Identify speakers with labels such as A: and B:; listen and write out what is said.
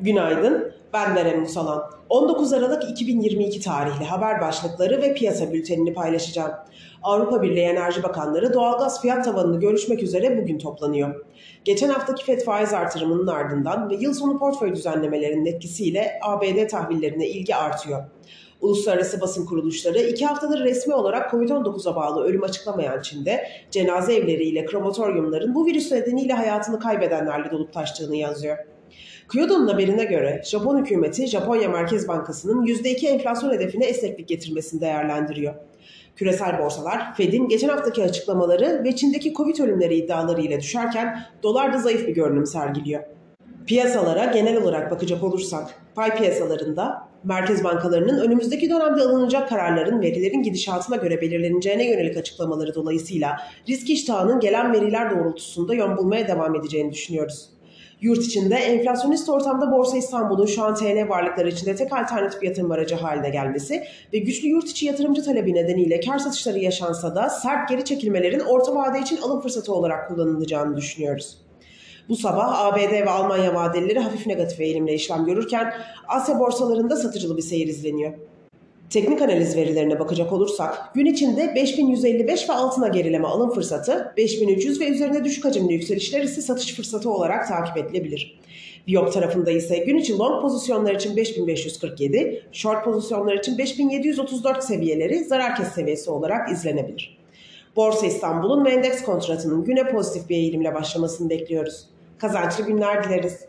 A: Günaydın, ben Berem Musalan. 19 Aralık 2022 tarihli haber başlıkları ve piyasa bültenini paylaşacağım. Avrupa Birliği Enerji Bakanları doğalgaz fiyat tavanını görüşmek üzere bugün toplanıyor. Geçen haftaki FED faiz artırımının ardından ve yıl sonu portföy düzenlemelerinin etkisiyle ABD tahvillerine ilgi artıyor. Uluslararası basın kuruluşları iki haftadır resmi olarak COVID-19'a bağlı ölüm açıklamayan Çin'de cenaze evleriyle krematoryumların bu virüs nedeniyle hayatını kaybedenlerle dolup taştığını yazıyor. Kyodo'nun haberine göre Japon hükümeti Japonya Merkez Bankası'nın %2 enflasyon hedefine esneklik getirmesini değerlendiriyor. Küresel borsalar Fed'in geçen haftaki açıklamaları ve Çin'deki Covid ölümleri iddiaları ile düşerken dolar da zayıf bir görünüm sergiliyor. Piyasalara genel olarak bakacak olursak, pay piyasalarında merkez bankalarının önümüzdeki dönemde alınacak kararların verilerin gidişatına göre belirleneceğine yönelik açıklamaları dolayısıyla risk iştahının gelen veriler doğrultusunda yön bulmaya devam edeceğini düşünüyoruz. Yurt içinde enflasyonist ortamda Borsa İstanbul'un şu an TL varlıkları içinde tek alternatif yatırım aracı haline gelmesi ve güçlü yurt içi yatırımcı talebi nedeniyle kar satışları yaşansa da sert geri çekilmelerin orta vade için alım fırsatı olarak kullanılacağını düşünüyoruz. Bu sabah ABD ve Almanya vadelileri hafif negatif eğilimle işlem görürken Asya borsalarında satıcılı bir seyir izleniyor. Teknik analiz verilerine bakacak olursak gün içinde 5155 ve altına gerileme alım fırsatı, 5300 ve üzerine düşük hacimli yükselişler ise satış fırsatı olarak takip edilebilir. Viyop tarafında ise gün için long pozisyonlar için 5547, short pozisyonlar için 5734 seviyeleri zarar kes seviyesi olarak izlenebilir. Borsa İstanbul'un ve endeks kontratının güne pozitif bir eğilimle başlamasını bekliyoruz. Kazançlı günler dileriz.